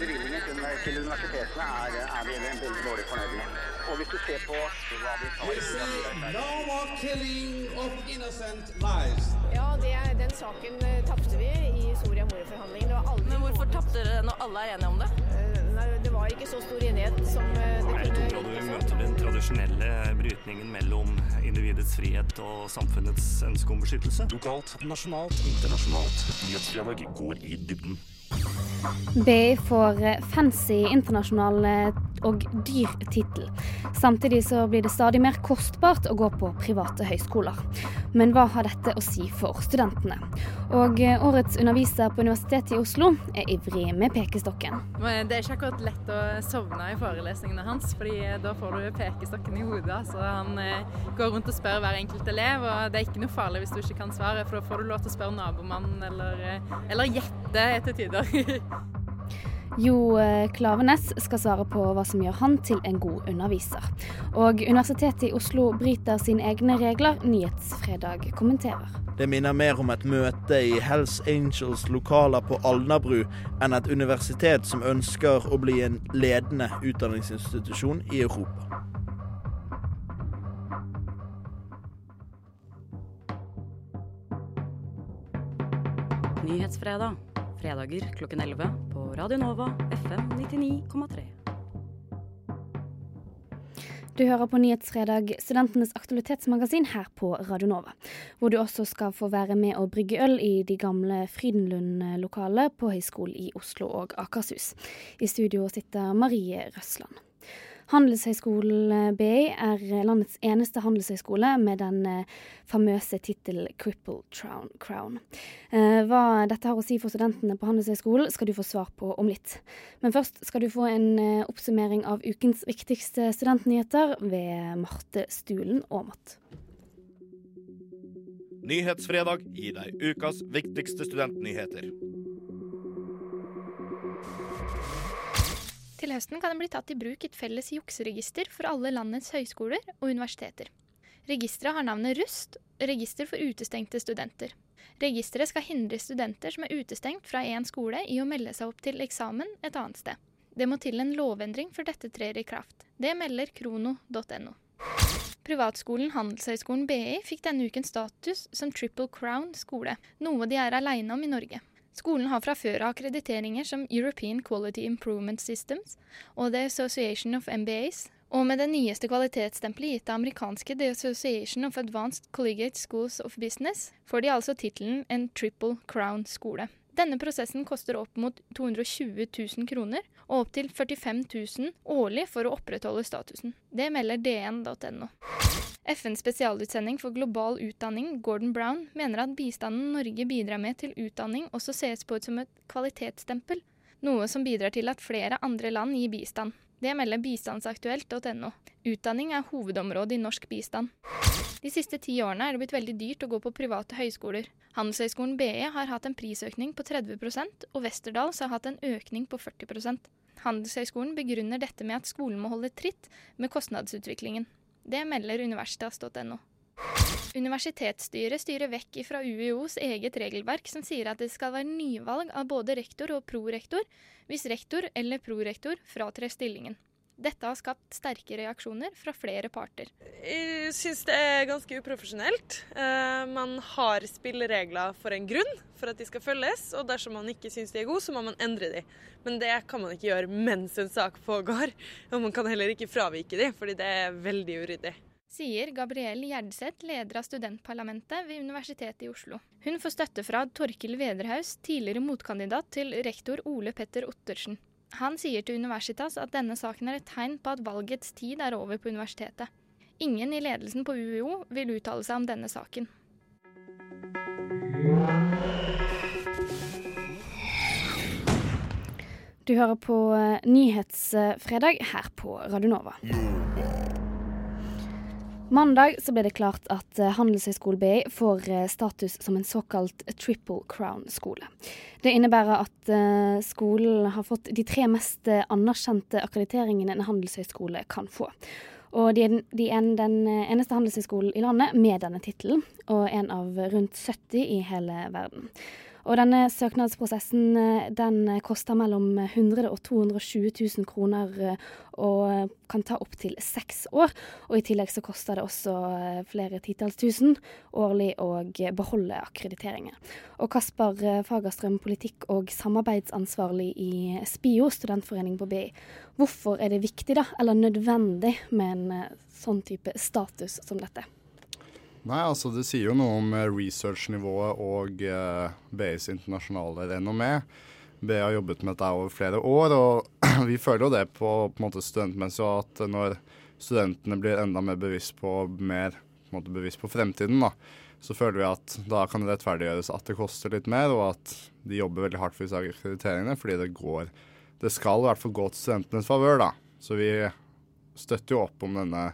bevilgningen til, til universitetene er, er vi veldig dårlig fornøyd med. Og hvis du ser på hva vi tar no more killing of innocent lives. Ja, det, den saken eh, tapte vi i Soria Moria-forhandlingene. Det Men hvorfor tapte dere når alle er enige om det? Eh, Nei, det var ikke så stor enighet som eh, det Jeg kunne tror vi møter den tradisjonelle brytningen mellom individets frihet og samfunnets ønske om beskyttelse. Lokalt, nasjonalt, internasjonalt. Nyhetsdialog går i dybden. BI får eh, fancy internasjonal eh, og dyr tittel. Samtidig så blir det stadig mer kostbart å gå på private høyskoler. Men hva har dette å si for studentene? Og eh, årets underviser på Universitetet i Oslo er ivrig med pekestokken. Det er ikke akkurat lett å sovne i forelesningene hans, fordi da får du pekestokken i hodet. Så han eh, går rundt og spør hver enkelt elev, og det er ikke noe farlig hvis du ikke kan svaret, for da får du lov til å spørre nabomannen eller, eh, eller gjette etter tider. Jo eh, Klavenes skal svare på hva som gjør han til en god underviser. Og Universitetet i Oslo bryter sine egne regler. Nyhetsfredag kommenterer. Det minner mer om et møte i Hells Angels lokaler på Alnabru enn et universitet som ønsker å bli en ledende utdanningsinstitusjon i Europa. Nyhetsfredag. Fredager klokken 11 på Radio Nova FM 99,3. Du hører på Nyhetsfredag, studentenes aktualitetsmagasin her på Radio Nova. Hvor du også skal få være med å brygge øl i de gamle Frydenlund-lokalene på Høgskolen i Oslo og Akershus. I studio sitter Marie Røsland. Handelshøyskolen BI er landets eneste handelshøyskole med den eh, famøse tittel Cripple Crown. Eh, Hva dette har å si for studentene på Handelshøyskolen, skal du få svar på om litt. Men først skal du få en eh, oppsummering av ukens viktigste studentnyheter ved Marte Stulen Aamodt. Nyhetsfredag gir deg ukas viktigste studentnyheter. Til høsten kan det bli tatt i bruk et felles jukseregister for alle landets høyskoler og universiteter. Registeret har navnet RUST, Register for utestengte studenter. Registeret skal hindre studenter som er utestengt fra én skole i å melde seg opp til eksamen et annet sted. Det må til en lovendring før dette trer i kraft. Det melder krono.no. Privatskolen Handelshøyskolen BI fikk denne uken status som Triple Crown skole, noe de er aleine om i Norge. Skolen har fra før akkrediteringer som European Quality Improvement Systems og The Association of MBAs, og med det nyeste kvalitetsstempelet gitt av amerikanske The Association of Advanced Collegiate Schools of Business, får de altså tittelen en Triple Crown skole. Denne prosessen koster opp mot 220 000 kroner, og opptil 45 000 årlig for å opprettholde statusen. Det melder dn.no. FNs spesialutsending for global utdanning, Gordon Brown, mener at bistanden Norge bidrar med til utdanning også ses på som et kvalitetsstempel, noe som bidrar til at flere andre land gir bistand. Det melder bistandsaktuelt.no. Utdanning er hovedområdet i norsk bistand. De siste ti årene er det blitt veldig dyrt å gå på private høyskoler. Handelshøyskolen BE har hatt en prisøkning på 30% og Westerdals har hatt en økning på 40% Handelshøyskolen begrunner dette med at skolen må holde tritt med kostnadsutviklingen. Det melder universitas.no. Universitetsstyret styrer vekk fra UiOs eget regelverk som sier at det skal være nyvalg av både rektor og prorektor hvis rektor eller prorektor fratrer stillingen. Dette har skapt sterke reaksjoner fra flere parter. Jeg syns det er ganske uprofesjonelt. Eh, man har spilleregler for en grunn, for at de skal følges. Og dersom man ikke syns de er gode, så må man endre de. Men det kan man ikke gjøre mens en sak pågår. Og man kan heller ikke fravike de, fordi det er veldig uryddig. Sier Gabrielle Gjerdseth, leder av studentparlamentet ved Universitetet i Oslo. Hun får støtte fra Torkil Vederhaus, tidligere motkandidat til rektor Ole Petter Ottersen. Han sier til Universitas at denne saken er et tegn på at valgets tid er over på universitetet. Ingen i ledelsen på UiO vil uttale seg om denne saken. Du hører på eh, Nyhetsfredag her på Radio Nova. Mandag så ble det klart at eh, Handelshøyskolen BI får eh, status som en såkalt triple crown-skole. Det innebærer at eh, skolen har fått de tre mest anerkjente akkrediteringene en handelshøyskole kan få. Og de er, de den eneste handelshøyskolen i landet med denne tittelen, og en av rundt 70 i hele verden. Og denne søknadsprosessen eh, den koster mellom 100 og 220 000 kroner eh, og kan ta opptil seks år. Og i tillegg så koster det også eh, flere titalls tusen årlig å beholde akkrediteringen. Og Kasper Fagerstrøm, politikk- og samarbeidsansvarlig i SPIO, studentforening på BI. Hvorfor er det viktig da, eller nødvendig med en sånn type status som dette? Nei, altså Det sier jo noe om researchnivået research-nivået og eh, BIs internasjonale renommé. BI har jobbet med dette over flere år, og vi føler jo det på, på studentmessig at når studentene blir enda mer bevisst på, mer, på, måte bevisst på fremtiden, da, så føler vi at da kan det rettferdiggjøres at det koster litt mer, og at de jobber veldig hardt for disse akkrediteringene, fordi det går Det skal i hvert fall gå til studentenes favør, da. Så vi støtter jo opp om denne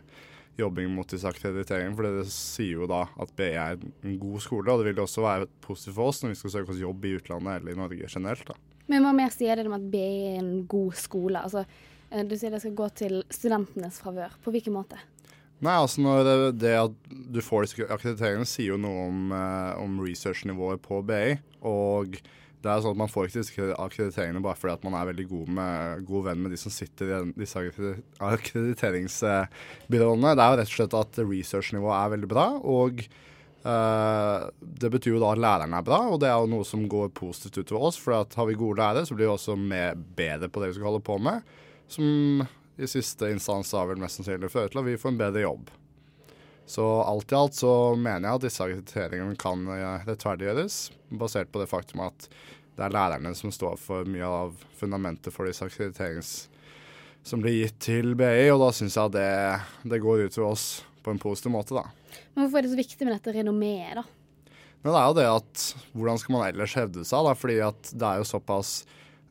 jobbing mot disse akkrediteringene. For det sier jo da at BI er en god skole, og det vil også være positivt for oss når vi skal søke oss jobb i utlandet eller i Norge generelt. da. Men hva mer sier det om at BI er en god skole? Altså, eh, du sier det skal gå til studentenes favør. På hvilken måte? Nei, altså når det, det at du får disse akkrediteringene, sier jo noe om, eh, om research-nivået på BI. Og det er sånn at Man får ikke akkrediteringene bare fordi at man er veldig god, med, god venn med de som sitter i disse akkrediteringsbyråene. Det er jo rett og slett at research-nivået er veldig bra. og Uh, det betyr jo da at lærerne er bra, og det er jo noe som går positivt utover oss. For har vi gode lærere, så blir vi også bedre på det vi skal holde på med. Som i siste instans da vil mest sannsynlig føre til at vi får en bedre jobb. Så alt i alt så mener jeg at disse akkrediteringene kan eh, rettferdiggjøres, basert på det faktum at det er lærerne som står for mye av fundamentet for disse akkrediterings som blir gitt til BI, og da syns jeg det, det går ut til oss på en positiv måte, da. Men hvorfor er det så viktig med dette renommeet, da? Men det er jo det at hvordan skal man ellers hevde seg, da? Fordi at det er jo såpass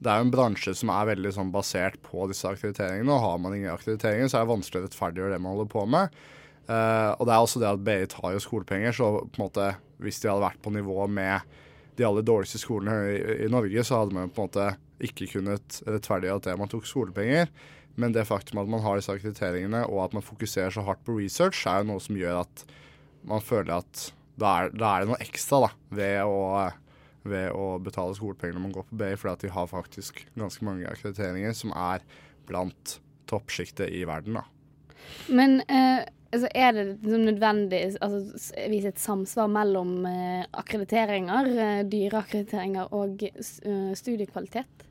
det er jo en bransje som er veldig sånn basert på disse akkrediteringene. og Har man ingen akkrediteringer, så er det vanskelig å rettferdiggjøre det man holder på med. Uh, og det er også det at BI tar jo skolepenger, så på en måte hvis de hadde vært på nivå med de aller dårligste skolene i, i Norge, så hadde man på en måte ikke kunnet rettferdiggjøre at det man tok skolepenger. Men det faktum at man har disse akkrediteringene og at man fokuserer så hardt på research, er jo noe som gjør at man føler at da er, da er det noe ekstra da, ved å, ved å betale skolepenger når man går på BI, fordi at de har faktisk ganske mange akkrediteringer som er blant toppsjiktet i verden. da. Men eh, altså er det liksom nødvendig å altså, vise et samsvar mellom eh, akkrediteringer, eh, dyre akkrediteringer og uh, studiekvalitet?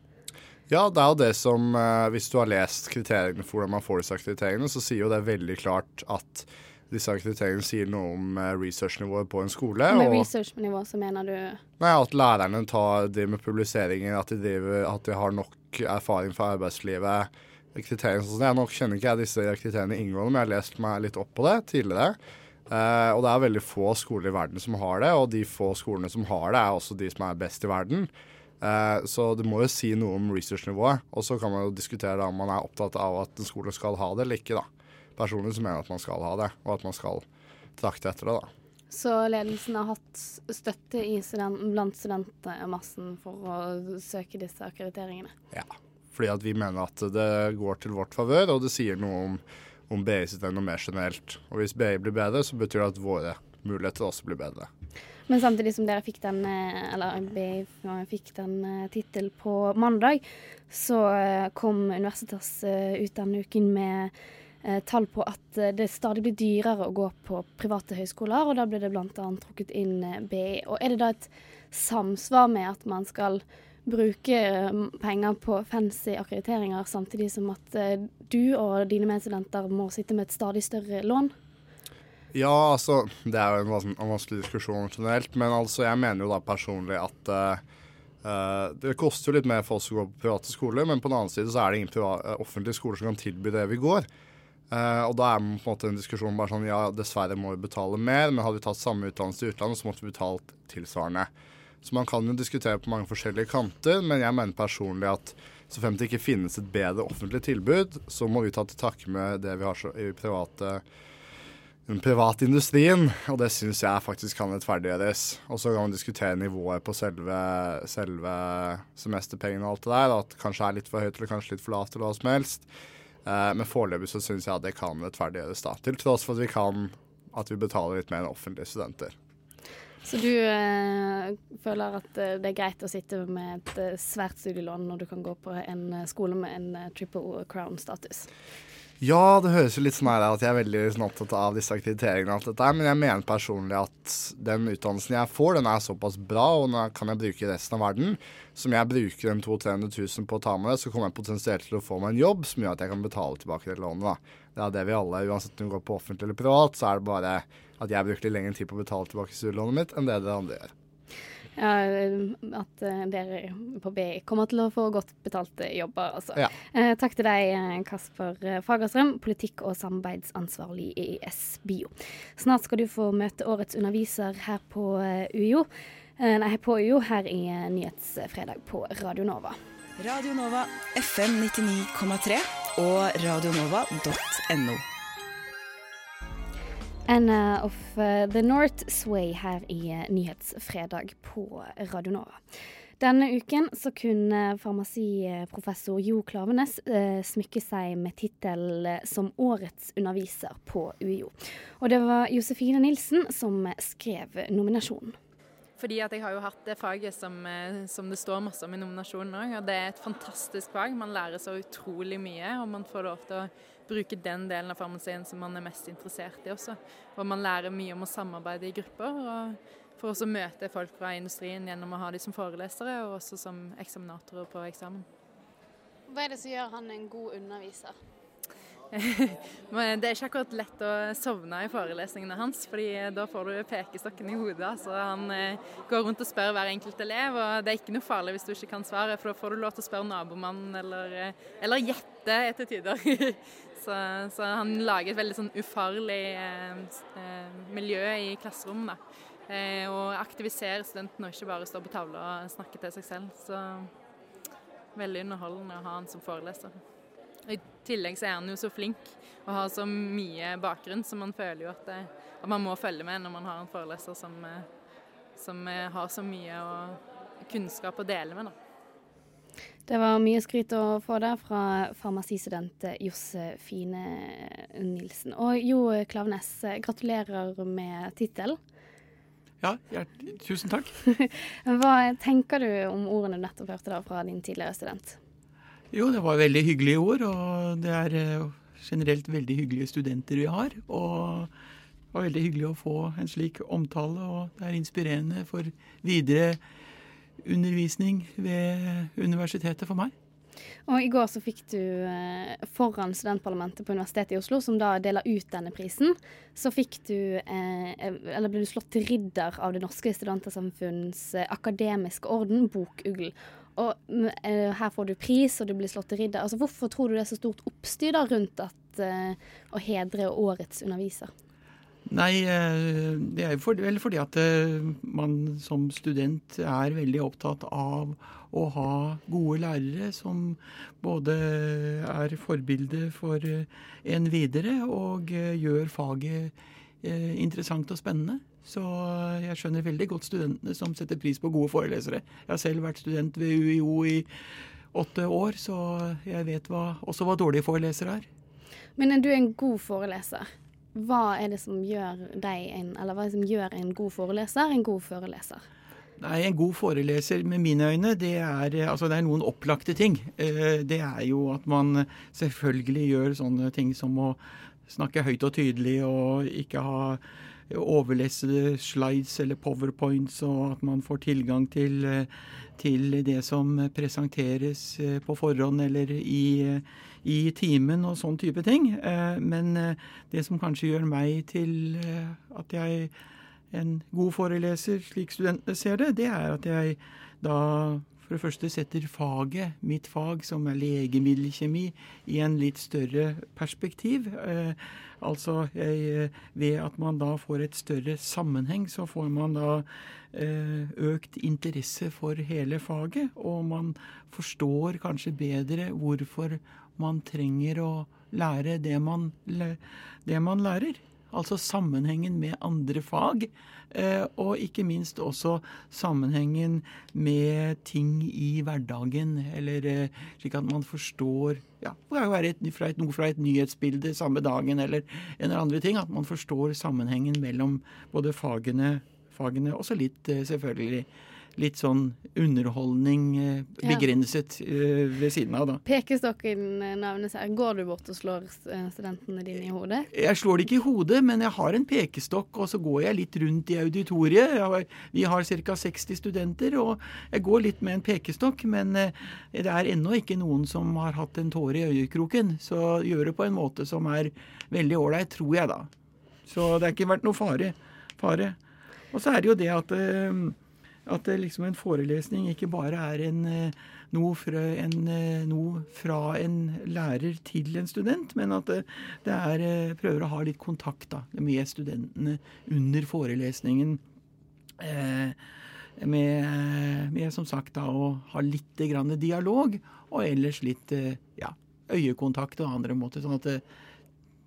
Ja, det er jo det som eh, Hvis du har lest kriteriene for hvordan man får disse akkrediteringene, så sier jo det veldig klart at disse akkrediteringene sier noe om eh, researchnivået på en skole. Med researchnivå så mener du Nei, At lærerne tar det med publiseringer, at de, driver, at de har nok erfaring fra arbeidslivet kriteriene sånn. Jeg nok kjenner ikke jeg disse kriteriene inngående, men jeg har lest meg litt opp på det tidligere. Uh, og det er veldig få skoler i verden som har det, og de få skolene som har det, er også de som er best i verden. Uh, så det må jo si noe om research-nivået. Og så kan man jo diskutere da, om man er opptatt av at en skole skal ha det eller ikke. da. Personlig så mener jeg at man skal ha det, og at man skal trakte etter det. da. Så ledelsen har hatt støtte student, blant studentmassen for å søke disse akkrediteringene? Ja fordi at vi mener at det går til vårt favør, og det sier noe om, om BI sitt mer generelt. Og hvis BI blir bedre, så betyr det at våre muligheter også blir bedre. Men samtidig som dere fikk den, eh, eller BI fikk den eh, tittel på mandag, så eh, kom Universitas ut denne uken med tall på at det stadig blir dyrere å gå på private høyskoler, og da blir det bl.a. trukket inn BI. Og er det da et samsvar med at man skal bruke um, penger på fancy akkrediteringer, samtidig som at uh, du og dine medstudenter må sitte med et stadig større lån? Ja, altså Det er jo en, vanskelig diskusjon generelt, men altså jeg mener jo da personlig at uh, uh, det koster jo litt mer for oss å gå på private skoler, men på den annen side så er det ingen uh, offentlige skoler som kan tilby det vi går. og da er på en måte en diskusjon bare sånn ja, dessverre må vi betale mer, men hadde vi tatt samme utdannelse i utlandet, så måtte vi betalt tilsvarende. Så man kan jo diskutere på mange forskjellige kanter, men jeg mener personlig at så fremt det ikke finnes et bedre offentlig tilbud, så må vi ta til takke med det vi har i private den private industrien, og det syns jeg faktisk kan rettferdiggjøres. Og så kan man diskutere nivået på selve, selve semesterpengene og alt det der. At kanskje er litt for høyt eller kanskje litt for lavt eller hva som helst. Eh, men foreløpig så syns jeg at det kan rettferdiggjøres, da. Til tross for at vi kan at vi betaler litt mer enn offentlige studenter. Så du eh, føler at eh, det er greit å sitte med et eh, svært studielån når du kan gå på en skole med en triple crown-status? Ja, det høres jo litt sånn her at jeg er veldig sånn opptatt av disse aktiviteringene og alt dette men jeg mener personlig at den utdannelsen jeg får, den er såpass bra, og den kan jeg bruke i resten av verden. Som jeg bruker en 200 000-300 000 på å ta med det, så kommer jeg potensielt til å få meg en jobb som gjør at jeg kan betale tilbake det lånet. da. Det er det vi alle, uansett om du går på offentlig eller privat, så er det bare at jeg bruker litt lengre tid på å betale tilbake studielånet mitt enn det dere andre gjør. Ja, at eh, dere på BI kommer til å få godt betalte jobber, altså. Ja. Eh, takk til deg, eh, Kasper Fagerstrøm, politikk- og samarbeidsansvarlig i SBIO. Snart skal du få møte årets underviser her på eh, UiO. Eh, nei, på UiO her i eh, Nyhetsfredag på Radio Nova. Radio Nova FM 99,3 og radionova.no. Anna of eh, the North Sway her i eh, Nyhetsfredag på Radio Nova. Denne uken så kunne farmasiprofessor Jo Klavenes eh, smykke seg med tittel som årets underviser på UiO. Og det var Josefine Nilsen som skrev nominasjonen. Fordi at jeg har jo hatt det faget som, eh, som det står masse om i nominasjonen òg. Og det er et fantastisk fag. Man lærer så utrolig mye, og man får lov til å bruke den delen av farmasien som man er mest interessert i også. Og man lærer mye om å samarbeide i grupper. og får også møte folk fra industrien gjennom å ha de som forelesere, og også som eksaminatorer på eksamen. Hva er det som gjør han en god underviser? Det er ikke akkurat lett å sovne i forelesningene hans, fordi da får du pekestokken i hodet. Så han eh, går rundt og spør hver enkelt elev, og det er ikke noe farlig hvis du ikke kan svaret, for da får du lov til å spørre nabomannen eller, eh, eller gjette etter tider. så, så, han lager et veldig sånn ufarlig eh, eh miljø i klasserommet. Eh, og aktiviserer studentene og ikke bare står på tavla og snakker til seg selv. Så veldig underholdende å ha han som foreleser. Tillegg så er han jo så flink og har så mye bakgrunn, så man føler jo at, det, at man må følge med når man har en foreleser som, som har så mye kunnskap å dele med. Da. Det var mye skryt å få der fra farmasistudent Josefine Nilsen. Og Jo Klavnes, gratulerer med tittelen. Ja, hjertelig, tusen takk. Hva tenker du om ordene du nettopp hørte da fra din tidligere student? Jo, det var veldig hyggelige ord, og det er generelt veldig hyggelige studenter vi har. Og det var veldig hyggelig å få en slik omtale, og det er inspirerende for videre undervisning ved universitetet for meg. Og I går så fikk du eh, foran studentparlamentet på Universitetet i Oslo, som da deler ut denne prisen, så fikk du eh, Eller ble du slått til ridder av Det norske studentersamfunns eh, akademiske orden, Bokugl. Og uh, her får du pris, og du blir slått til ridder. Altså Hvorfor tror du det er så stort oppstyr da rundt at, uh, å hedre årets underviser? Nei, eh, det er for, vel fordi at man som student er veldig opptatt av å ha gode lærere som både er forbilde for en videre og gjør faget interessant og spennende. Så jeg skjønner veldig godt studentene som setter pris på gode forelesere. Jeg har selv vært student ved UiO i åtte år, så jeg vet hva, også hva dårlige forelesere er. Men er du en god foreleser? Hva er det som gjør deg en, eller hva er det som gjør en god foreleser en god foreleser? Nei, En god foreleser med mine øyne, det er, altså det er noen opplagte ting. Det er jo at man selvfølgelig gjør sånne ting som å snakke høyt og tydelig og ikke ha overlesede slides eller powerpoints, og at man får tilgang til, til det som presenteres på forhånd eller i, i timen og sånn type ting. Men det som kanskje gjør meg til at jeg en god foreleser, slik studentene ser det, det er at jeg da for det første setter faget, mitt fag, som er legemiddelkjemi, i en litt større perspektiv. Eh, altså jeg, ved at man da får et større sammenheng, så får man da eh, økt interesse for hele faget. Og man forstår kanskje bedre hvorfor man trenger å lære det man, det man lærer. Altså sammenhengen med andre fag. Og ikke minst også sammenhengen med ting i hverdagen. Eller slik at man forstår ja, Det kan være et, fra et, noe fra et nyhetsbilde samme dagen eller en eller andre ting. At man forstår sammenhengen mellom både fagene fagene. Også litt, eh, selvfølgelig, litt sånn underholdning eh, Ja. begrenset eh, ved siden av, da. Pekestokken-navnet nevnes her. Går du bort og slår eh, studentene dine i hodet? Jeg slår det ikke i hodet, men jeg har en pekestokk, og så går jeg litt rundt i auditoriet. Har, vi har ca. 60 studenter, og jeg går litt med en pekestokk. Men eh, det er ennå ikke noen som har hatt en tåre i øyekroken. Så gjør det på en måte som er veldig ålreit, tror jeg da. Så det har ikke vært noe fare. fare. Og så er det jo det at, eh, at liksom en forelesning ikke bare er en, eh, noe, fra en, eh, noe fra en lærer til en student, men at det, det er, eh, prøver å ha litt kontakt da, med studentene under forelesningen. Eh, med, med som sagt da, å ha litt dialog, og ellers litt eh, ja, øyekontakt og andre måter. Sånn at det,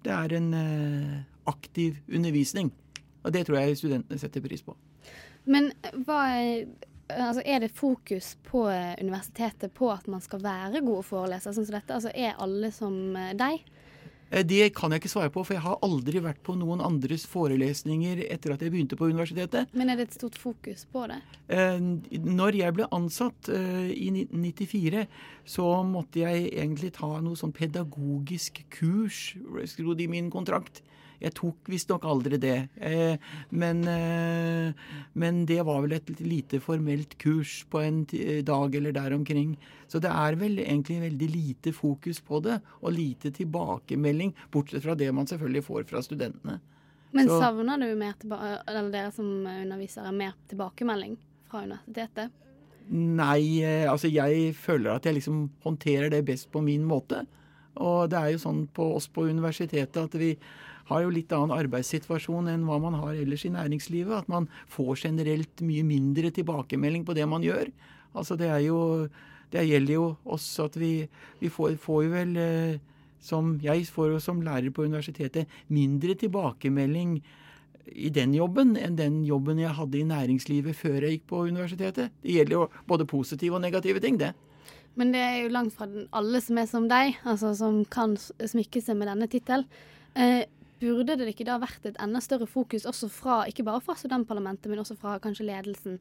det er en eh, aktiv undervisning. Og det tror jeg studentene setter pris på. Men hva er, altså er det fokus på eh, universitetet på at man skal være gode forelesere sånn som dette? Altså er alle som eh, deg? Eh, Det kan jeg ikke svare på, for jeg har aldri vært på noen andres forelesninger etter at jeg begynte på universitetet. Men er det et stort fokus på det? Eh, Når jeg ble ansatt eh, i 1994, så måtte jeg egentlig ta noe sånn pedagogisk kurs, sto det i min kontrakt. Jeg tok visstnok aldri det, eh, men, eh, men det var vel et lite formelt kurs på en dag eller der omkring. Så det er vel egentlig veldig lite fokus på det, og lite tilbakemelding, bortsett fra det man selvfølgelig får fra studentene. Men Så- savner du mer eller dere som undervisere mer tilbakemelding fra universitetet? Nei, eh, altså jeg føler at jeg liksom håndterer det best på min måte. Og det er jo sånn på oss på universitetet at vi har jo litt annen arbeidssituasjon enn hva man har ellers i næringslivet. At man får generelt mye mindre tilbakemelding på det man gjør. Altså det er jo Det gjelder jo oss at vi, vi får, får jo vel eh, som jeg får jo som lærer på universitetet mindre tilbakemelding i den jobben enn den jobben jeg hadde i næringslivet før jeg gikk på universitetet. Det gjelder jo både positive og negative ting, det. Men det er jo langt fra alle som er som deg, altså som kan smykke seg med denne tittelen. Eh, burde det ikke da vært et enda større fokus, også fra, ikke bare fra studentparlamentet, men også fra kanskje ledelsen,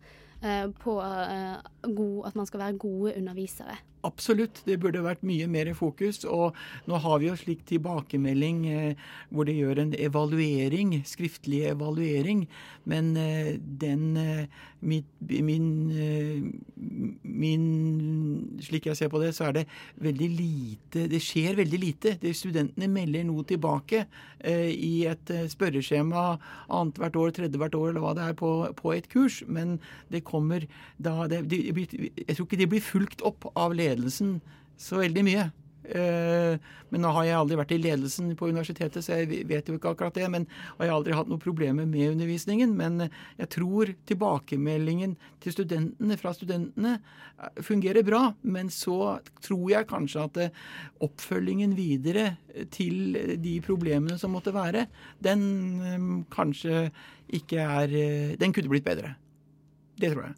på eh, god, at man skal være gode undervisere? Absolutt, det burde vært mye mer fokus. Og nå har vi jo slik tilbakemelding eh, hvor det gjør en evaluering, skriftlig evaluering. Men eh, den eh, mit, min, eh, min Slik jeg ser på det, så er det veldig lite Det skjer veldig lite. Det, studentene melder noe tilbake eh, i et eh, spørreskjema annethvert år, tredje hvert år, eller hva det er, på, på et kurs. Men det kommer da det, de, Jeg tror ikke de blir fulgt opp av ledelsen så veldig mye. Eh, men nå har jeg aldri vært i ledelsen på universitetet, så jeg vet jo ikke akkurat det. Men, og jeg har aldri hatt noen problemer med undervisningen. Men jeg tror tilbakemeldingen til studentene fra studentene eh, fungerer bra. Men så tror jeg kanskje at eh, oppfølgingen videre til de problemene som måtte være, den kanskje ikke er Den kunne blitt bedre. Det tror jeg.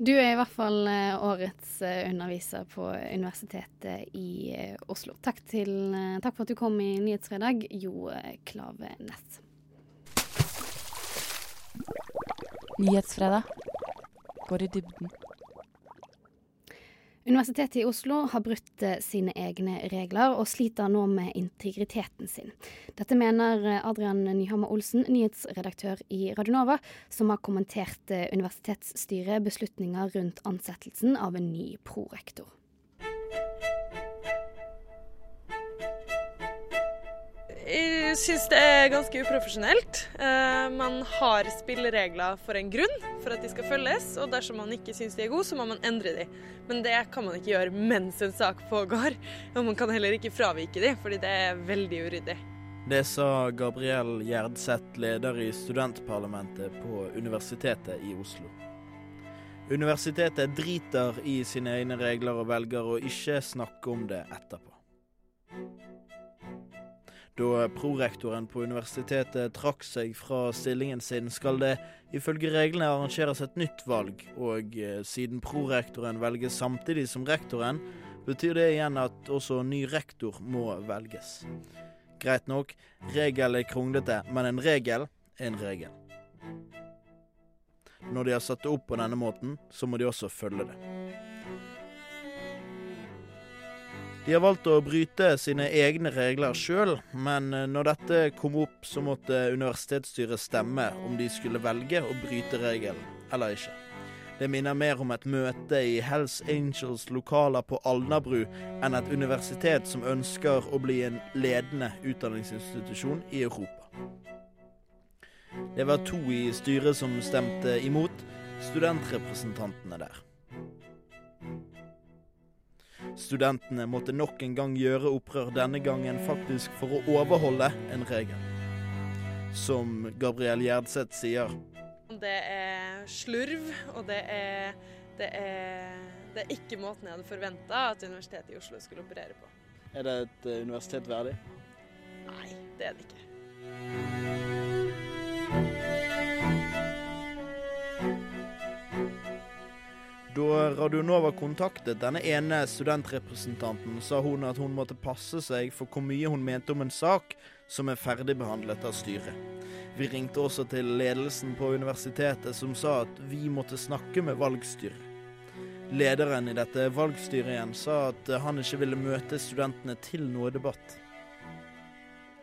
Du er i hvert fall eh, årets eh, underviser på Universitetet i eh, Oslo. Takk, til, takk for at du kom i Nyhetsfredag, Jo Klave Næss. Nyhetsfredag. Går i dybden. Universitetet i Oslo har brutt eh, sine egne regler og sliter nå med integriteten sin. Dette mener eh, Adrian Nyhammer Olsen, nyhetsredaktør i Radionova, som har kommentert eh, universitetsstyret beslutninger rundt ansettelsen av en ny prorektor. Jeg syns det er ganske uprofesjonelt. Eh, man har spilleregler for en grunn, for at de skal følges. Og dersom man ikke syns de er gode, så må man endre de. Men det kan man ikke gjøre mens en sak pågår. Og man kan heller ikke fravike de, fordi det er veldig uryddig. Det sa Gabriel Gjerdseth, leder i studentparlamentet på Universitetet i Oslo. Universitetet driter i sine egne regler og velger å ikke snakke om det etterpå. Da prorektoren på universitetet trakk seg fra stillingen sin, skal det ifølge reglene arrangeres et nytt valg, og eh, siden prorektoren velges samtidig som rektoren, betyr det igjen at også ny rektor må velges. Greit nok, regel er kronglete, men en regel er en regel. når de har satt det opp på denne måten, så må de også følge det. De har valgt å bryte sine egne regler sjøl, men eh, når dette kom opp, så måtte universitetsstyret stemme om de skulle velge å bryte regelen eller ikke. Det minner mer om et møte i Hells Angels lokaler på Alnabru enn et universitet som ønsker å bli en ledende utdanningsinstitusjon i Europa. Det var to i styret som stemte imot, studentrepresentantene der. Studentene måtte nok en gang gjøre opprør, denne gangen faktisk for å overholde en regel. Som Gabriel Gjerdseth sier. Det er slurv, og det er, det er, det er ikke måten jeg hadde forventa at Universitetet i Oslo skulle operere på. Er det et eh, universitet verdig? Nei, det er det ikke. Da Radionova kontaktet denne ene studentrepresentanten, sa hun at hun måtte passe seg for hvor mye hun mente om en sak som er ferdigbehandlet av styret. Vi ringte også til ledelsen på universitetet, som sa at vi måtte snakke med valgstyret. Lederen i dette valgstyret igjen sa at han ikke ville møte studentene til noe debatt.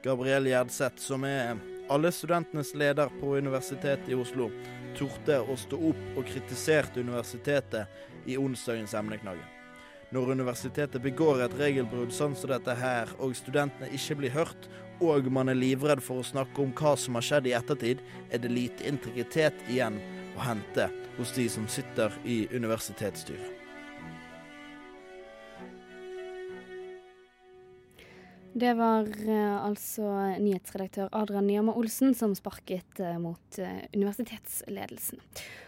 Gabriel Gjerdseth, som er alle studentenes leder på Universitetet i Oslo, torde å stå opp og kritiserte universitetet i onsdagens emneknagg. Når universitetet begår et regelbrudd sånn som dette her, og studentene ikke blir hørt, og man er livredd for å snakke om hva som har skjedd i ettertid, er det lite integritet igjen å hente hos de som sitter i universitetsstyret. Det var eh, altså nyhetsredaktør Adrian Nyhammer Olsen som sparket eh, mot eh, universitetsledelsen.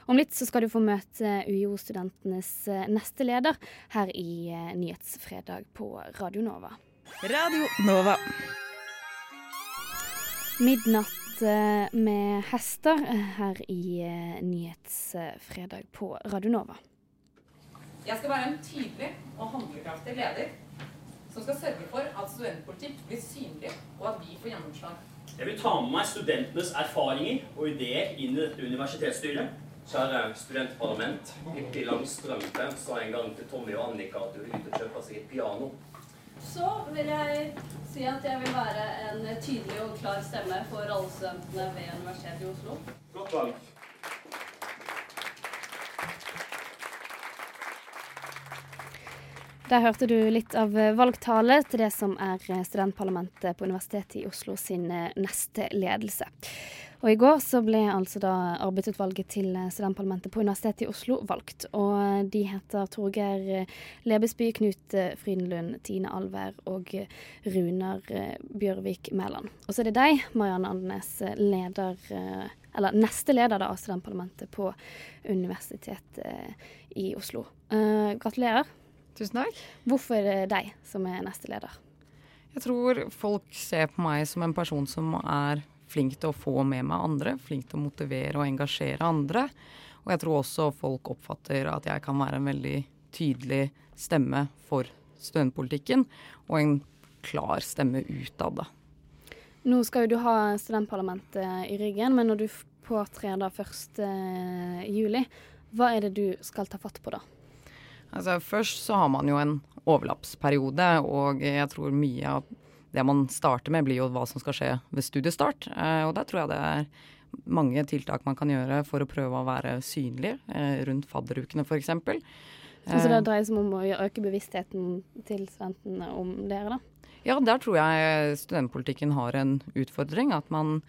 Om litt så skal du få møte UiO-studentenes eh, neste leder her i eh, Nyhetsfredag på Radio Nova. Radio Nova. Midnatt eh, med hester her i Nyhetsfredag på Radio Nova. Jeg skal være en tydelig og handlekraftig leder som skal sørge for at studentpolitikk blir synlig, og at vi får gjennomslag. Jeg vil ta med meg studentenes erfaringer og ideer inn i dette universitetsstyret. Kjære studentparlament. Pippi Langstrømpe sa en gang til Tommy og Annika at du ville ut og kjøpe seg et piano. Så vil jeg si at jeg vil være en tydelig og klar stemme for alle studentene ved Universitetet i Oslo. Godt valg. Der hørte du litt av valgtale til det som er studentparlamentet på Universitetet i Oslo sin eh, neste ledelse. Og I går så ble altså da arbeidsutvalget til studentparlamentet på Universitetet i Oslo valgt. Og de heter Torgeir Lebesby, Knut Frydenlund, Tine Alver og Runar Bjørvik Mæland. Og så er det deg, Marianne Andenes, leder, eller neste leder da, av studentparlamentet på Universitetet i Oslo. Uh, gratulerer. Tusen takk. Hvorfor deg som er neste leder? Jeg tror folk ser på meg som en person som er flink til å få med meg andre, flink til å motivere og engasjere andre. Og jeg tror også folk oppfatter at jeg kan være en veldig tydelig stemme for studentpolitikken, og en klar stemme utad, da. Nå skal jo du ha studentparlamentet i ryggen, men når du påtrer da 1. juli, hva er det du skal ta fatt på da? Altså Først så har man jo en overlappsperiode, og jeg tror mye av det man starter med, blir jo hva som skal skje ved studiestart. Eh, og der tror jeg det er mange tiltak man kan gjøre for å prøve å være synlig eh, rundt fadderukene f.eks. Så det dreier seg om å øke bevisstheten til studentene om dere, da? Ja, der tror jeg studentpolitikken har en utfordring. At man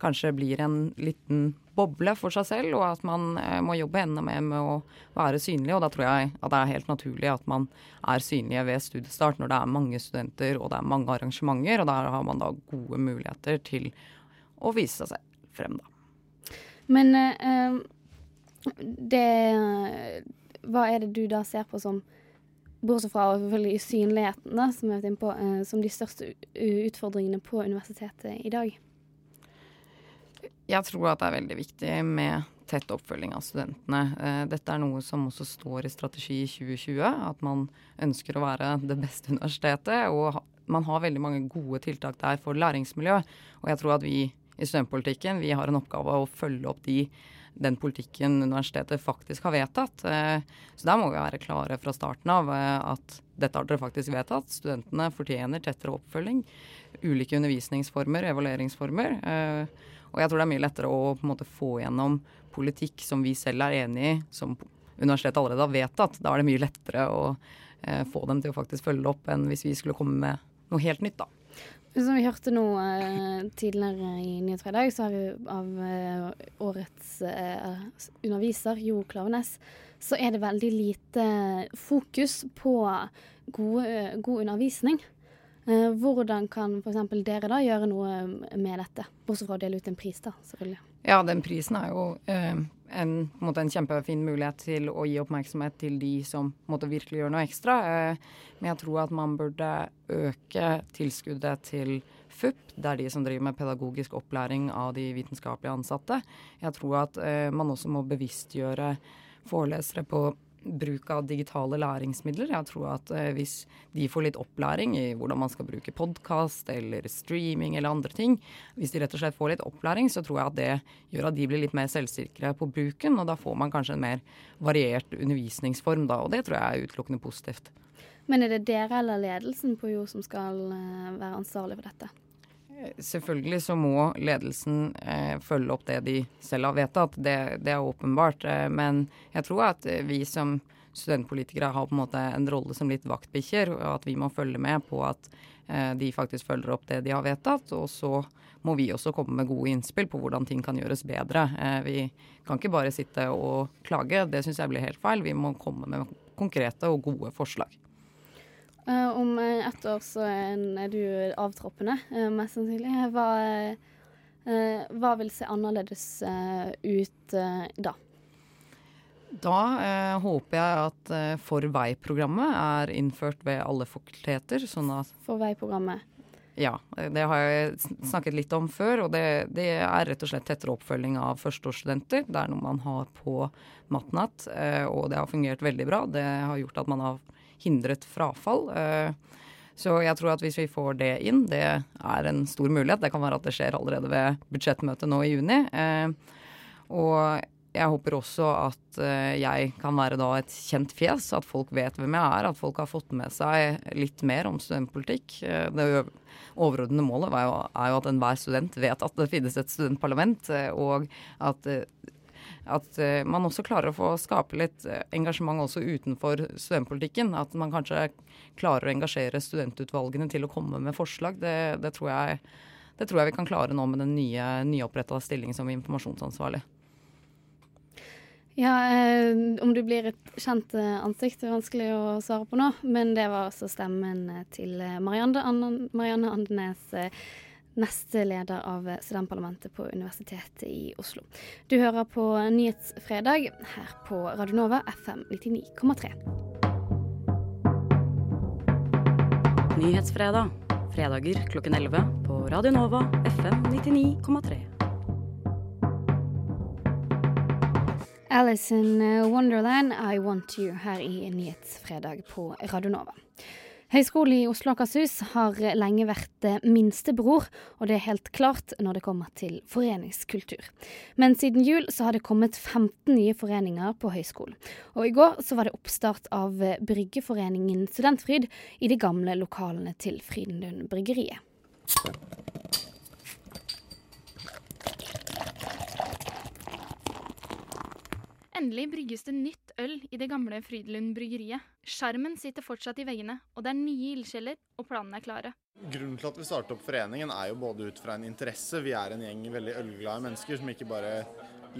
kanskje blir en liten boble for seg selv, og at man eh, må jobbe enda mer med å være synlig. Og da tror jeg at det er helt naturlig at man er synlige ved studiestart når det er mange studenter og det er mange arrangementer, og der har man da gode muligheter til å vise seg frem, da. Men eh, det Hva er det du da ser på som Bortsett fra synligheten, da, som, på, eh, som de største utfordringene på universitetet i dag? Jeg tror at det er veldig viktig med tett oppfølging av studentene. Eh, dette er noe som også står i Strategi 2020, at man ønsker å være det beste universitetet. Og man har veldig mange gode tiltak der for læringsmiljø. Og jeg tror at vi i studentpolitikken vi har en oppgave å følge opp de den politikken universitetet faktisk har vedtatt. Eh, så der må vi være klare fra starten av eh, at dette har dere faktisk vedtatt. Studentene fortjener tettere oppfølging. Ulike undervisningsformer, evalueringsformer. Eh, og jeg tror det er mye lettere å på en måte få gjennom politikk som vi selv er enig i, som universitetet allerede har vedtatt. Da er det mye lettere å få dem til å faktisk følge opp enn hvis vi skulle komme med noe helt nytt, da. Som vi hørte nå uh, tidligere i Nyhetsfredag, så har vi av uh, årets underviser, Jo Klavenes, så er det veldig lite fokus på gode, god undervisning. Hvordan kan f.eks. dere da gjøre noe med dette, bortsett fra å dele ut en pris, da, selvfølgelig? Ja, den prisen er jo en, en, en, kjempefin mulighet til å gi oppmerksomhet til de som måtte virkelig gjøre noe ekstra. Men jeg tror at man burde øke tilskuddet til FUP. Det er de som driver med pedagogisk opplæring av de vitenskapelige ansatte. Jeg tror at man også må bevisstgjøre forelesere på bruk av digitale læringsmidler. Jeg tror at eh, hvis de får litt opplæring i hvordan man skal bruke podkast eller streaming eller andre ting, hvis de rett og slett får litt opplæring, så tror jeg at det gjør at de blir litt mer selvsikre på bruken, og da får man kanskje en mer variert undervisningsform da, og det tror jeg er utelukkende positivt. Men er det dere eller ledelsen på Jo som skal eh, være ansvarlig for dette? Selvfølgelig så må ledelsen eh, følge opp det de selv har vedtatt, det, det er åpenbart. Eh, men jeg tror at vi som studentpolitikere har på en måte en rolle som litt vaktbikkjer, og at vi må følge med på at eh, de faktisk følger opp det de har vedtatt. Og så må vi også komme med gode innspill på hvordan ting kan gjøres bedre. Eh, vi kan ikke bare sitte og klage, det syns jeg blir helt feil. Vi må komme med konkrete og gode forslag. Uh, om ett år så er du avtroppende, uh, mest sannsynlig. Hva, hva, vil se annerledes ut da? Da håper jeg at For vei-programmet er innført ved alle fakulteter. Sånn at For vei-programmet? Ja, det har jeg snakket litt om før. Og det, det er rett og slett tettere oppfølging av førsteårsstudenter. Det er noe man har på Matnat, og det har fungert veldig bra. Det har gjort at man har hindret frafall. Eh, så jeg tror at hvis vi får det inn, det er en stor mulighet. Det kan være at det skjer allerede ved budsjettmøtet nå i juni. Eh, og jeg håper også at eh, jeg kan være da et kjent fjes, at folk vet hvem jeg er. At folk har fått med seg litt mer om studentpolitikk. Det overordnede målet er jo, at enhver student vet at det finnes et studentparlament, og at at uh, man også klarer å få skape litt uh, engasjement også utenfor studentpolitikken. At man kanskje klarer å engasjere studentutvalgene til å komme med forslag. Det, det, tror, jeg, det tror, jeg, vi kan klare nå med den nye nyoppretta stillingen som informasjonsansvarlig. Ja, eh, om du blir et kjent eh, ansikt, er vanskelig å svare på nå. Men det var altså stemmen til Marianne, Marianne Andenes. Eh, nestleder av studentparlamentet på Universitetet i Oslo. Du hører på Nyhetsfredag her på Radionova FM 99,3. Nyhetsfredag. Fredager klokken 11 på Radio Nova FM 99,3. Alice in Wonderland, I Want You her i Nyhetsfredag på Radio Nova. Høgskolen i Oslo og Akershus har lenge vært minstebror, og det er helt klart når det kommer til foreningskultur. Men siden jul så har det kommet 15 nye foreninger på høyskolen. Og i går så var det oppstart av Bryggeforeningen Studentfryd i de gamle lokalene til Frydenlund Bryggeriet. Endelig brygges det nytt øl i det gamle Frydenlund bryggeriet. Skjermen sitter fortsatt i veggene, og det er nye ildkjeller, og planene er klare. Grunnen til at vi startet opp foreningen er jo både ut fra en interesse. Vi er en gjeng veldig ølglade mennesker som ikke bare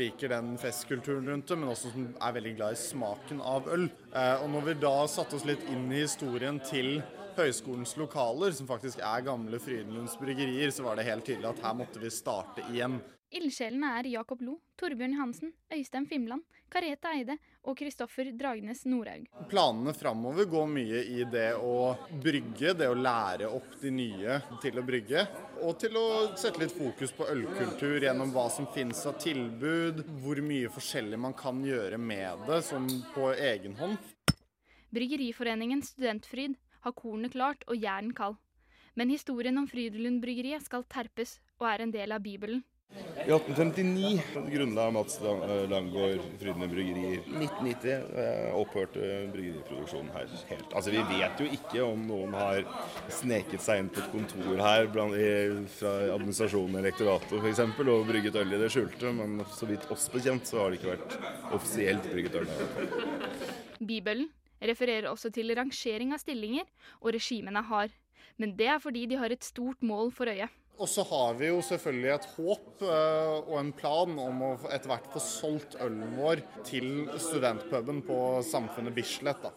liker den festkulturen rundt det, men også som er veldig glad i smaken av øl. Eh, og når vi da satte oss litt inn i historien til høyskolens lokaler, som faktisk er gamle Frydenlunds bryggerier, så var det helt tydelig at her måtte vi starte igjen. Ildsjelene er Jakob Lo, Torbjørn Hansen, Øystein Fimland, Karete Eide og Kristoffer Dragnes Norhaug. Planene framover går mye i det å brygge, det å lære opp de nye til å brygge. Og til å sette litt fokus på ølkultur gjennom hva som finnes av tilbud, hvor mye forskjellig man kan gjøre med det, som på egen hånd. Bryggeriforeningen Studentfryd har kornet klart og jæren kald. Men historien om Frydenlund bryggeriet skal terpes og er en del av Bibelen. I 1859 grunnla Mats Langgaard Frydenlund Bryggerier. 1990 eh, opphørte bryggeriproduksjonen her helt. Altså Vi vet jo ikke om noen har sneket seg inn på et kontor her blant, i, fra administrasjonen i elektoratet f.eks. og brygget øl i det skjulte, men så vidt oss bekjent så har det ikke vært offisielt brygget øl her. Bibelen refererer også til rangering av stillinger, og regimene har. Men det er fordi de har et stort mål for øye. Og så har vi jo selvfølgelig et håp eh, og en plan om å etter hvert få solgt ølen vår til studentpuben på Samfunnet Bislett. da.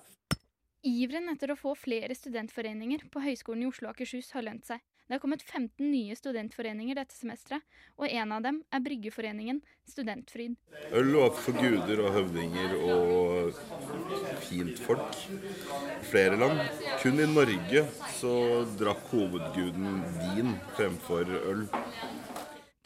Iveren etter å få flere studentforeninger på Høgskolen i Oslo og Akershus har lønt seg. Det har kommet 15 nye studentforeninger dette semesteret, og en av dem er Bryggeforeningen Studentfryd. Øl var for guder og høvdinger og fint folk. Flere land. Kun i Norge så drakk hovedguden vin fremfor øl.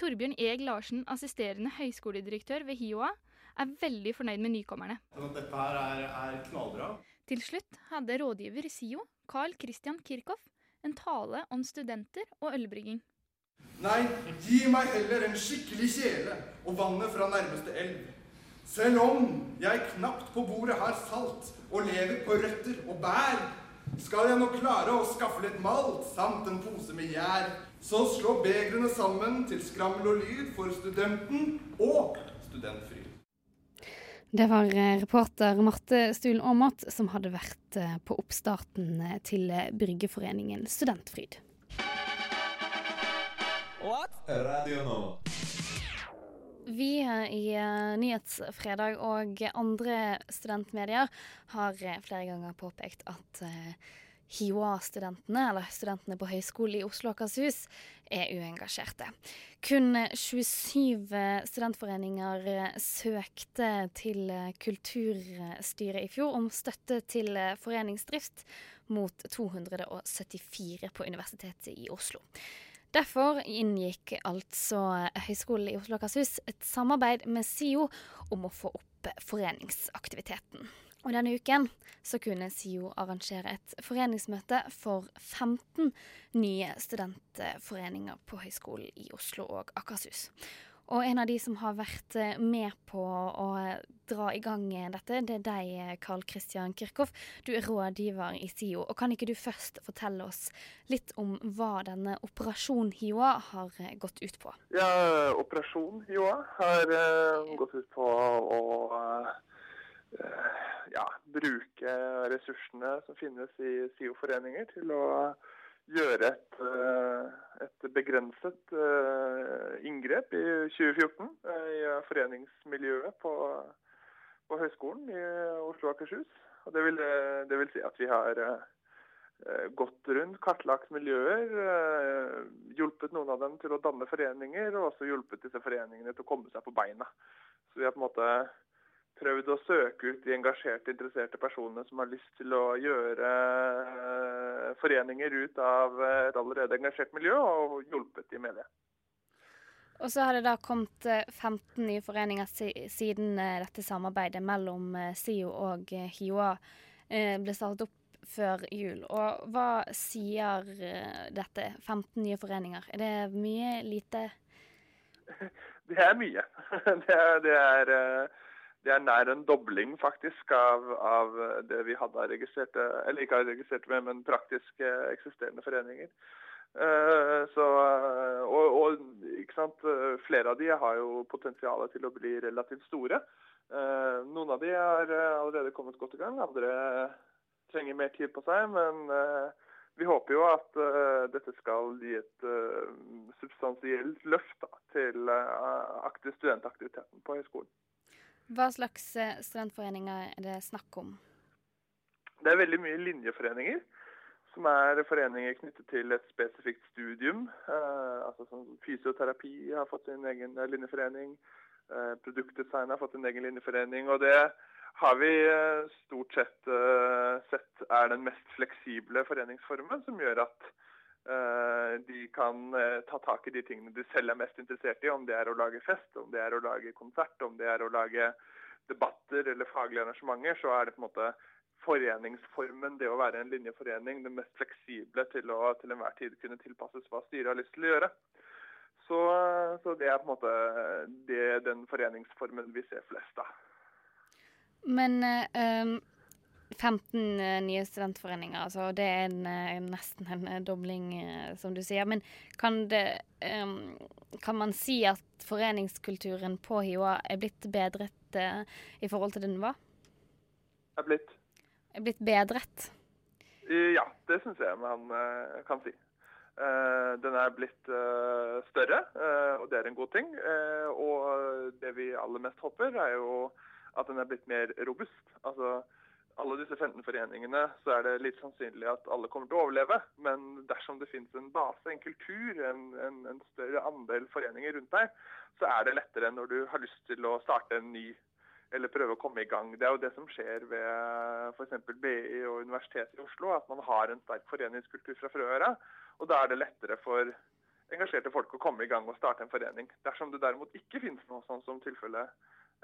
Torbjørn Eg Larsen, assisterende høyskoledirektør ved HiOA, er veldig fornøyd med nykommerne. Dette her er, er knallbra. Til slutt hadde rådgiver i SIO, Carl Christian Kirchhoff, en tale om studenter og ølbrygging. Nei, gi meg heller en skikkelig kjele og vannet fra nærmeste elv. Selv om jeg knapt på bordet har salt og lever på røtter og bær, skal jeg nå klare å skaffe litt malt samt en pose med gjær. Så slå begrene sammen til skrammel og lyd for studenten og studentfryd. Det var eh, reporter Marte Stulen Aamodt som hadde vært eh, på oppstarten eh, til Bryggeforeningen Studentfryd. Radio nå. Vi i Nyhetsfredag og andre studentmedier har flere ganger påpekt at HiOA-studentene, eller studentene på Høgskolen i Oslo og Akershus, er uengasjerte. Kun 27 studentforeninger søkte til Kulturstyret i fjor om støtte til foreningsdrift, mot 274 på Universitetet i Oslo. Derfor inngikk altså Høgskolen i Oslo og Akershus et samarbeid med SIO om å få opp foreningsaktiviteten. Og denne uken så kunne SIO arrangere et foreningsmøte for 15 nye studentforeninger på Høgskolen i Oslo og Akershus. Og en av de som har vært med på å dra i gang dette, det er deg, Karl Kristian Kirchhoff. Du er rådgiver i SIO. Og kan ikke du først fortelle oss litt om hva denne Operasjon HiOA har gått ut på? Ja, Operasjon HiOA har uh, gått ut på å uh, ja, bruke ressursene som finnes i SIO-foreninger til å gjøre et, et begrenset inngrep i 2014 i foreningsmiljøet på, på Høgskolen i Oslo og Akershus. Og det, vil, det vil si at vi har gått rundt, kartlagt miljøer, hjulpet noen av dem til å danne foreninger, og også hjulpet disse foreningene til å komme seg på beina. Så vi har på en måte prøvd å søke ut de engasjerte, interesserte personene som har lyst til å gjøre foreninger ut av et allerede engasjert miljø, og hjulpet de med det. Og så har det da kommet 15 nye foreninger siden dette samarbeidet mellom SIO og HiOA ble startet opp før jul. Og hva sier dette? 15 nye foreninger. Er det mye, lite? Det er mye. Det er, det er det er nær en dobling faktisk av, av det vi hadde av registrerte, eller ikke har registrert med, men praktisk eksisterende foreninger. Uh, så, og, og, ikke sant, flere av de har jo potensial til å bli relativt store. Noen av de har allerede kommet godt i gang, andre trenger mer tid på seg. Men vi håper jo at dette skal gi et substansielt løft da, til studentaktiviteten på høyskolen. Hva slags studentforeninger er det snakk om? Det er veldig mye linjeforeninger. Som er foreninger knyttet til et spesifikt studium. Eh, altså sånn Fysioterapi har fått sin egen linjeforening. Eh, produktdesign har fått sin egen linjeforening. Og det har vi stort sett eh, sett er den mest fleksible foreningsformen, som gjør at de kan ta tak i de tingene de selv er mest interessert i, om det er å lage fest, om det er å lage konsert, om det er å lage debatter eller faglige arrangementer, så er det på en måte foreningsformen, det å være en linjeforening, det mest fleksible til å til enhver tid kunne tilpasses hva styret har lyst til å gjøre. Så, så det er på en måte det, den foreningsformen vi ser flest av. Men eh, um, 15 eh, nye studentforeninger, altså det er en, eh, nesten en eh, dobling, som du sier. Men kan, det, um, kan man si at foreningskulturen på HiOA er blitt bedret i forhold til det den var? Er blitt? Er blitt bedret? Ja, det syns jeg man kan si. Den er blitt større, og det er en god ting. Og det vi aller mest håper, er jo at den er blitt mer robust. Altså, alle disse 15 foreningene, så er det litt sannsynlig at alle kommer til å overleve. Men dersom det finnes en base, en kultur, en, en, en større andel foreninger rundt deg, så er det lettere når du har lyst til å starte en ny eller prøve å komme i gang. Det er jo det som skjer ved f.eks. BI og Universitetet i Oslo, at man har en sterk foreningskultur fra frøra, Og da er det lettere for engasjerte folk å komme i gang og starte en forening. Dersom det derimot ikke finnes noe sånn som tilfelle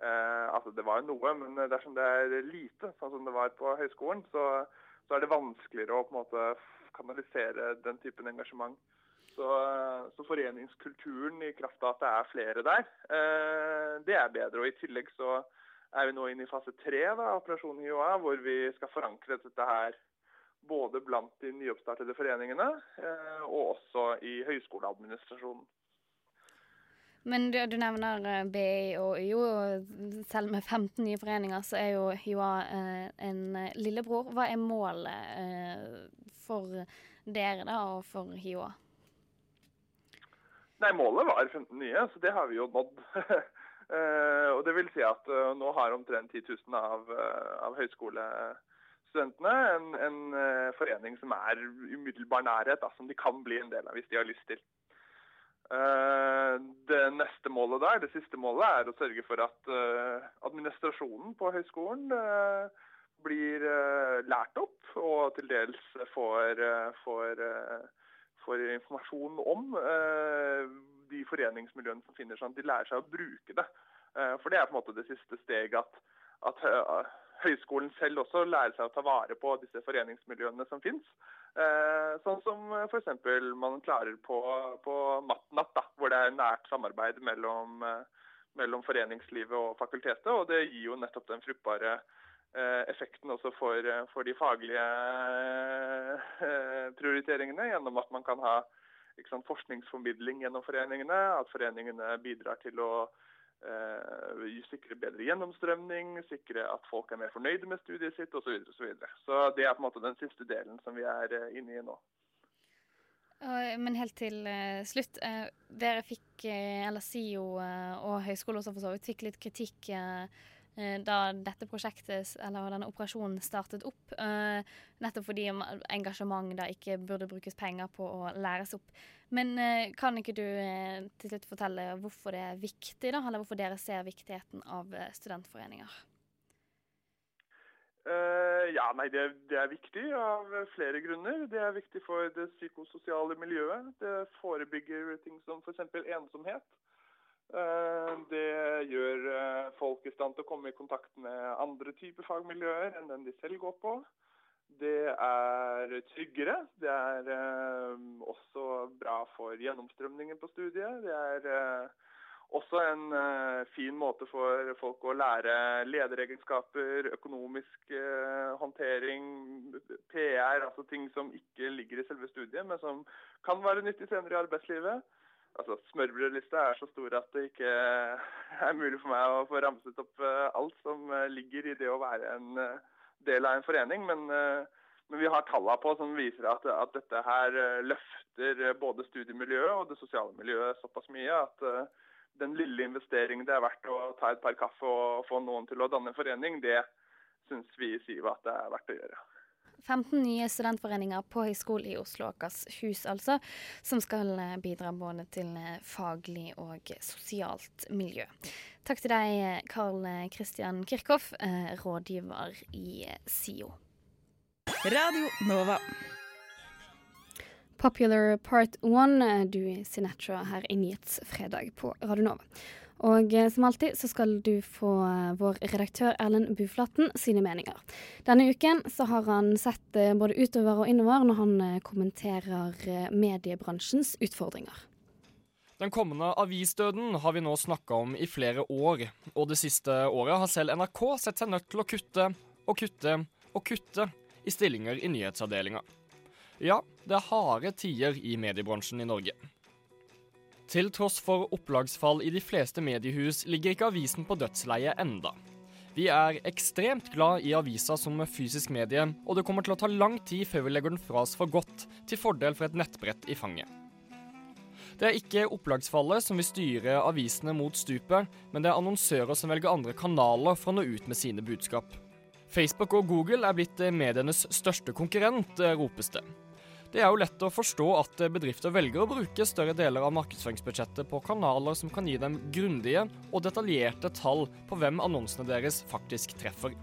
eh, Altså det var noe, men dersom det er lite, sånn som det var på høyskolen, så, så er det vanskeligere å på en måte kanalisere den typen engasjement. Så, så foreningskulturen i kraft av at det er flere der, eh, det er bedre. Og i tillegg så er vi nå inne i fase tre av Operasjon HiOA, hvor vi skal forankre dette her både blant de nyoppstartede foreningene eh, og også i høyskoleadministrasjonen. Men du, du nevner eh, BI og UiO. selv med 15 nye foreninger, så er jo HiOA eh, en eh, lillebror. Hva er målet eh, for dere da, og for HiOA? Nei, målet var 15 nye, så det har vi jo nådd. Eh, og det vil si at eh, nå har omtrent 10 000 av, eh, av høyskolestudentene en, en eh, forening som er umiddelbar nærhet, da, som de kan bli en del av hvis de har lyst til. Eh, det neste målet der, det siste målet, er å sørge for at eh, administrasjonen på høyskolen eh, blir lært opp og til dels får, får, får informasjon om de foreningsmiljøene som finner seg. de lærer seg å bruke det. For det er på en måte det siste steget at, at høyskolen selv også lærer seg å ta vare på disse foreningsmiljøene som finnes. Eh, Sånn som f.eks. man klarer på, på Matnatt, hvor det er nært samarbeid mellom, eh, mellom foreningslivet og fakultetet. og Det gir jo nettopp den fruktbare eh, effekten også for, eh, for de faglige eh, prioriteringene, gjennom at man kan ha sant, forskningsformidling gjennom foreningene, at foreningene bidrar til å eh, sikre bedre gjennomstrømning, sikre at folk er mer fornøyde med studiet sitt osv. Så, videre, så, videre. så det er på en måte den siste delen som vi er eh, inne i nå. Men helt til eh, slutt. eh, dere fikk, eh, eller SIO eh, og høyskolen også for så vidt, fikk litt kritikk eh, eh, da dette prosjektet, eller denne operasjonen startet opp. eh, nettopp fordi engasjement da ikke burde brukes penger på å læres opp. Men eh, kan ikke du eh, til slutt fortelle hvorfor det er viktig, da? Eller hvorfor dere ser viktigheten av eh, studentforeninger? Uh, ja, nei, det, det er viktig av flere grunner. Det er viktig for det psykososiale miljøet. Det forebygger ting som f.eks. ensomhet. Det gjør folk i stand til å komme i kontakt med andre typer fagmiljøer enn den de selv går på. Det er tryggere. Det er eh, også bra for gjennomstrømningen på studiet. Det er eh, også en eh, fin måte for folk å lære lederegenskaper, økonomisk eh, håndtering, PR, altså ting som ikke ligger i selve studiet, men som kan være nyttig senere i arbeidslivet. Altså, Smørbrødlista er så stor at det ikke er mulig for meg å få ramset opp eh, alt som eh, ligger i det å være en eh, del av en forening, men, eh, men vi har tallene på som viser at, at dette her eh, løfter eh, både studiemiljøet og det sosiale miljøet såpass mye at den lille investeringen det er verdt å ta et par kaffe og få noen til å danne en forening, det syns vi i SIVA at det er verdt å gjøre. 15 nye studentforeninger på Høgskolen i Oslo Akershus, altså, som skal eh, bidra både til eh, faglig og sosialt miljø. Takk til deg, Karl Kristian Kirchhoff, eh, rådgiver i eh, SIO. Radio Nova. Popular Part 1, du i Sinatra her i Nyhetsfredag på Radio Nova. Og eh, som alltid så skal du få eh, vår redaktør Erlend Buflaten sine meninger. Denne uken så har han sett eh, både utover og innover når han kommenterer mediebransjens utfordringer. Den kommende avisdøden har vi nå snakka om i flere år, og det siste året har selv NRK sett seg nødt til å kutte og kutte og kutte i stillinger i nyhetsavdelinga. Ja, det er harde tider i mediebransjen i Norge. Til tross for opplagsfall i de fleste mediehus ligger ikke avisen på dødsleiet enda. Vi er ekstremt glad i avisa som fysisk medie, og det kommer til å ta lang tid før vi legger den fra oss for godt, til fordel for et nettbrett i fanget. Det er ikke opplagsfallet som vil styre avisene mot stupet, men det er annonsører som velger andre kanaler for å nå ut med sine budskap. Facebook og Google er blitt medienes største konkurrent, ropes det. Det er jo lett å forstå at bedrifter velger å bruke større deler av markedsføringsbudsjettet på kanaler som kan gi dem grundige og detaljerte tall på hvem annonsene deres faktisk treffer.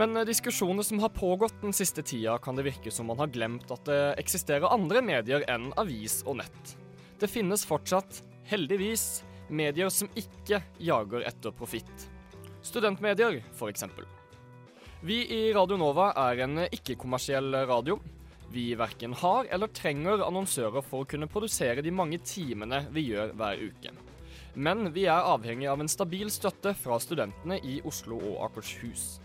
Men diskusjoner som har pågått den siste tida, kan det virke som man har glemt at det eksisterer andre medier enn avis og nett. Det finnes fortsatt, heldigvis, medier som ikke jager etter profitt. Studentmedier, f.eks. Vi i Radio Nova er en ikke-kommersiell radio. Vi verken har eller trenger annonsører for å kunne produsere de mange timene vi gjør hver uke. Men vi er avhengig av en stabil støtte fra studentene i Oslo og Akershus.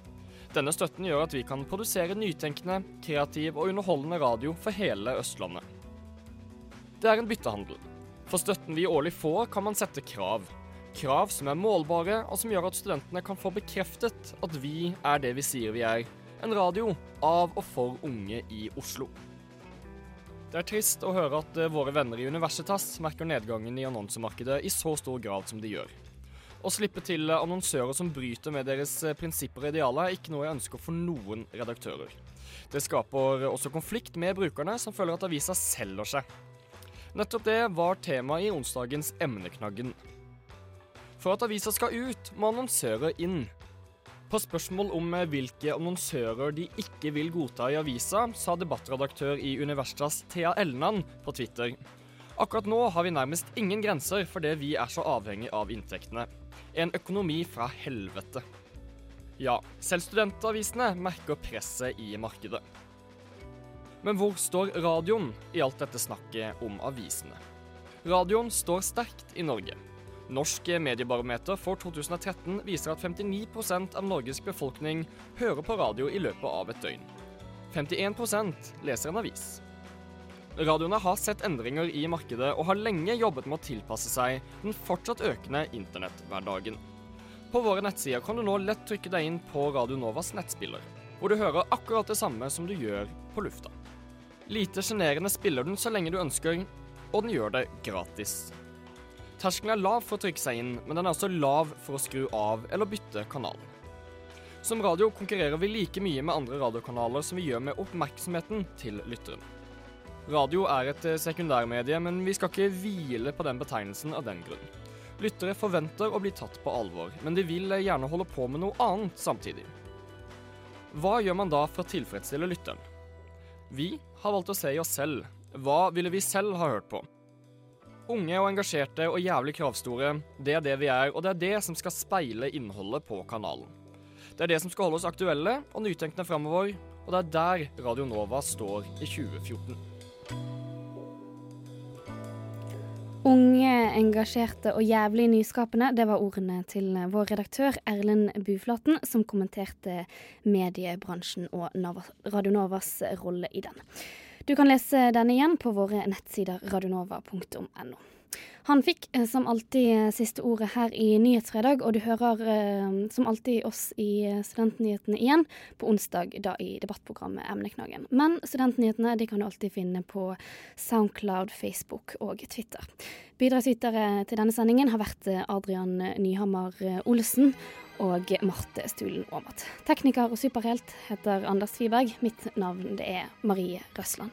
Denne støtten gjør at vi kan produsere nytenkende, kreativ og underholdende radio for hele Østlandet. Det er en byttehandel. For støtten vi årlig får, kan man sette krav. Krav som er målbare, og som gjør at studentene kan få bekreftet at vi er det vi sier vi er. En radio av og for unge i Oslo. Det er trist å høre at våre venner i Universitas merker nedgangen i annonsemarkedet i så stor grad som de gjør. Å slippe til annonsører som bryter med deres prinsipper og idealer, er ikke noe jeg ønsker for noen redaktører. Det skaper også konflikt med brukerne, som føler at avisa selger seg. Nettopp det var tema i onsdagens Emneknaggen. For at avisa skal ut, må annonsører inn. På spørsmål om hvilke annonsører de ikke vil godta i avisa, sa debattredaktør i Universitas Thea Elnan på Twitter. Akkurat nå har vi nærmest ingen grenser fordi vi er så avhengig av inntektene. En økonomi fra helvete. Ja, selv studentavisene merker presset i markedet. Men hvor står radioen i alt dette snakket om avisene? Radioen står sterkt i Norge. Norsk mediebarometer for 2013 viser at 59 av Norges befolkning hører på radio i løpet av et døgn. 51% leser en avis. Radioene har sett endringer i markedet og har lenge jobbet med å tilpasse seg den fortsatt økende internetthverdagen. På våre nettsider kan du nå lett trykke deg inn på Radio Novas nettspiller, hvor du hører akkurat det samme som du gjør på lufta. Lite sjenerende spiller den så lenge du ønsker, og den gjør det gratis. Terskelen er lav for å trykke seg inn, men den er også lav for å skru av eller bytte kanal. Som radio konkurrerer vi like mye med andre radiokanaler som vi gjør med oppmerksomheten til lytteren. Radio er et sekundærmedie, men vi skal ikke hvile på den betegnelsen av den grunn. Lyttere forventer å bli tatt på alvor, men de vil gjerne holde på med noe annet samtidig. Hva gjør man da for å tilfredsstille lytteren? Vi har valgt å se i oss selv. Hva ville vi selv ha hørt på? Unge og engasjerte og jævlig kravstore, det er det vi er, og det er det som skal speile innholdet på kanalen. Det er det som skal holde oss aktuelle og nytenkende framover, og det er der Radio Nova står i 2014. Unge, engasjerte og jævlig nyskapende, det var ordene til vår redaktør Erlend Buflaten, som kommenterte mediebransjen og Radio Novas rolle i den. Du kan lese denne igjen på våre nettsider radionova.no. Han fikk som alltid siste ordet her i Nyhetsfredag, og du hører som alltid oss i Studentnyhetene igjen på onsdag, da i debattprogrammet Emneknaggen. Men Studentnyhetene de kan du alltid finne på Soundcloud, Facebook og Twitter. Bidragsytere til denne sendingen har vært Adrian Nyhammer Olsen og Marte Stulen Aamodt. Tekniker og superhelt heter Anders Tviberg. Mitt navn det er Marie Røsland.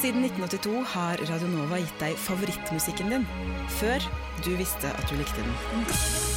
Siden 1982 har Radio Nova gitt deg favorittmusikken din, før du visste at du likte den.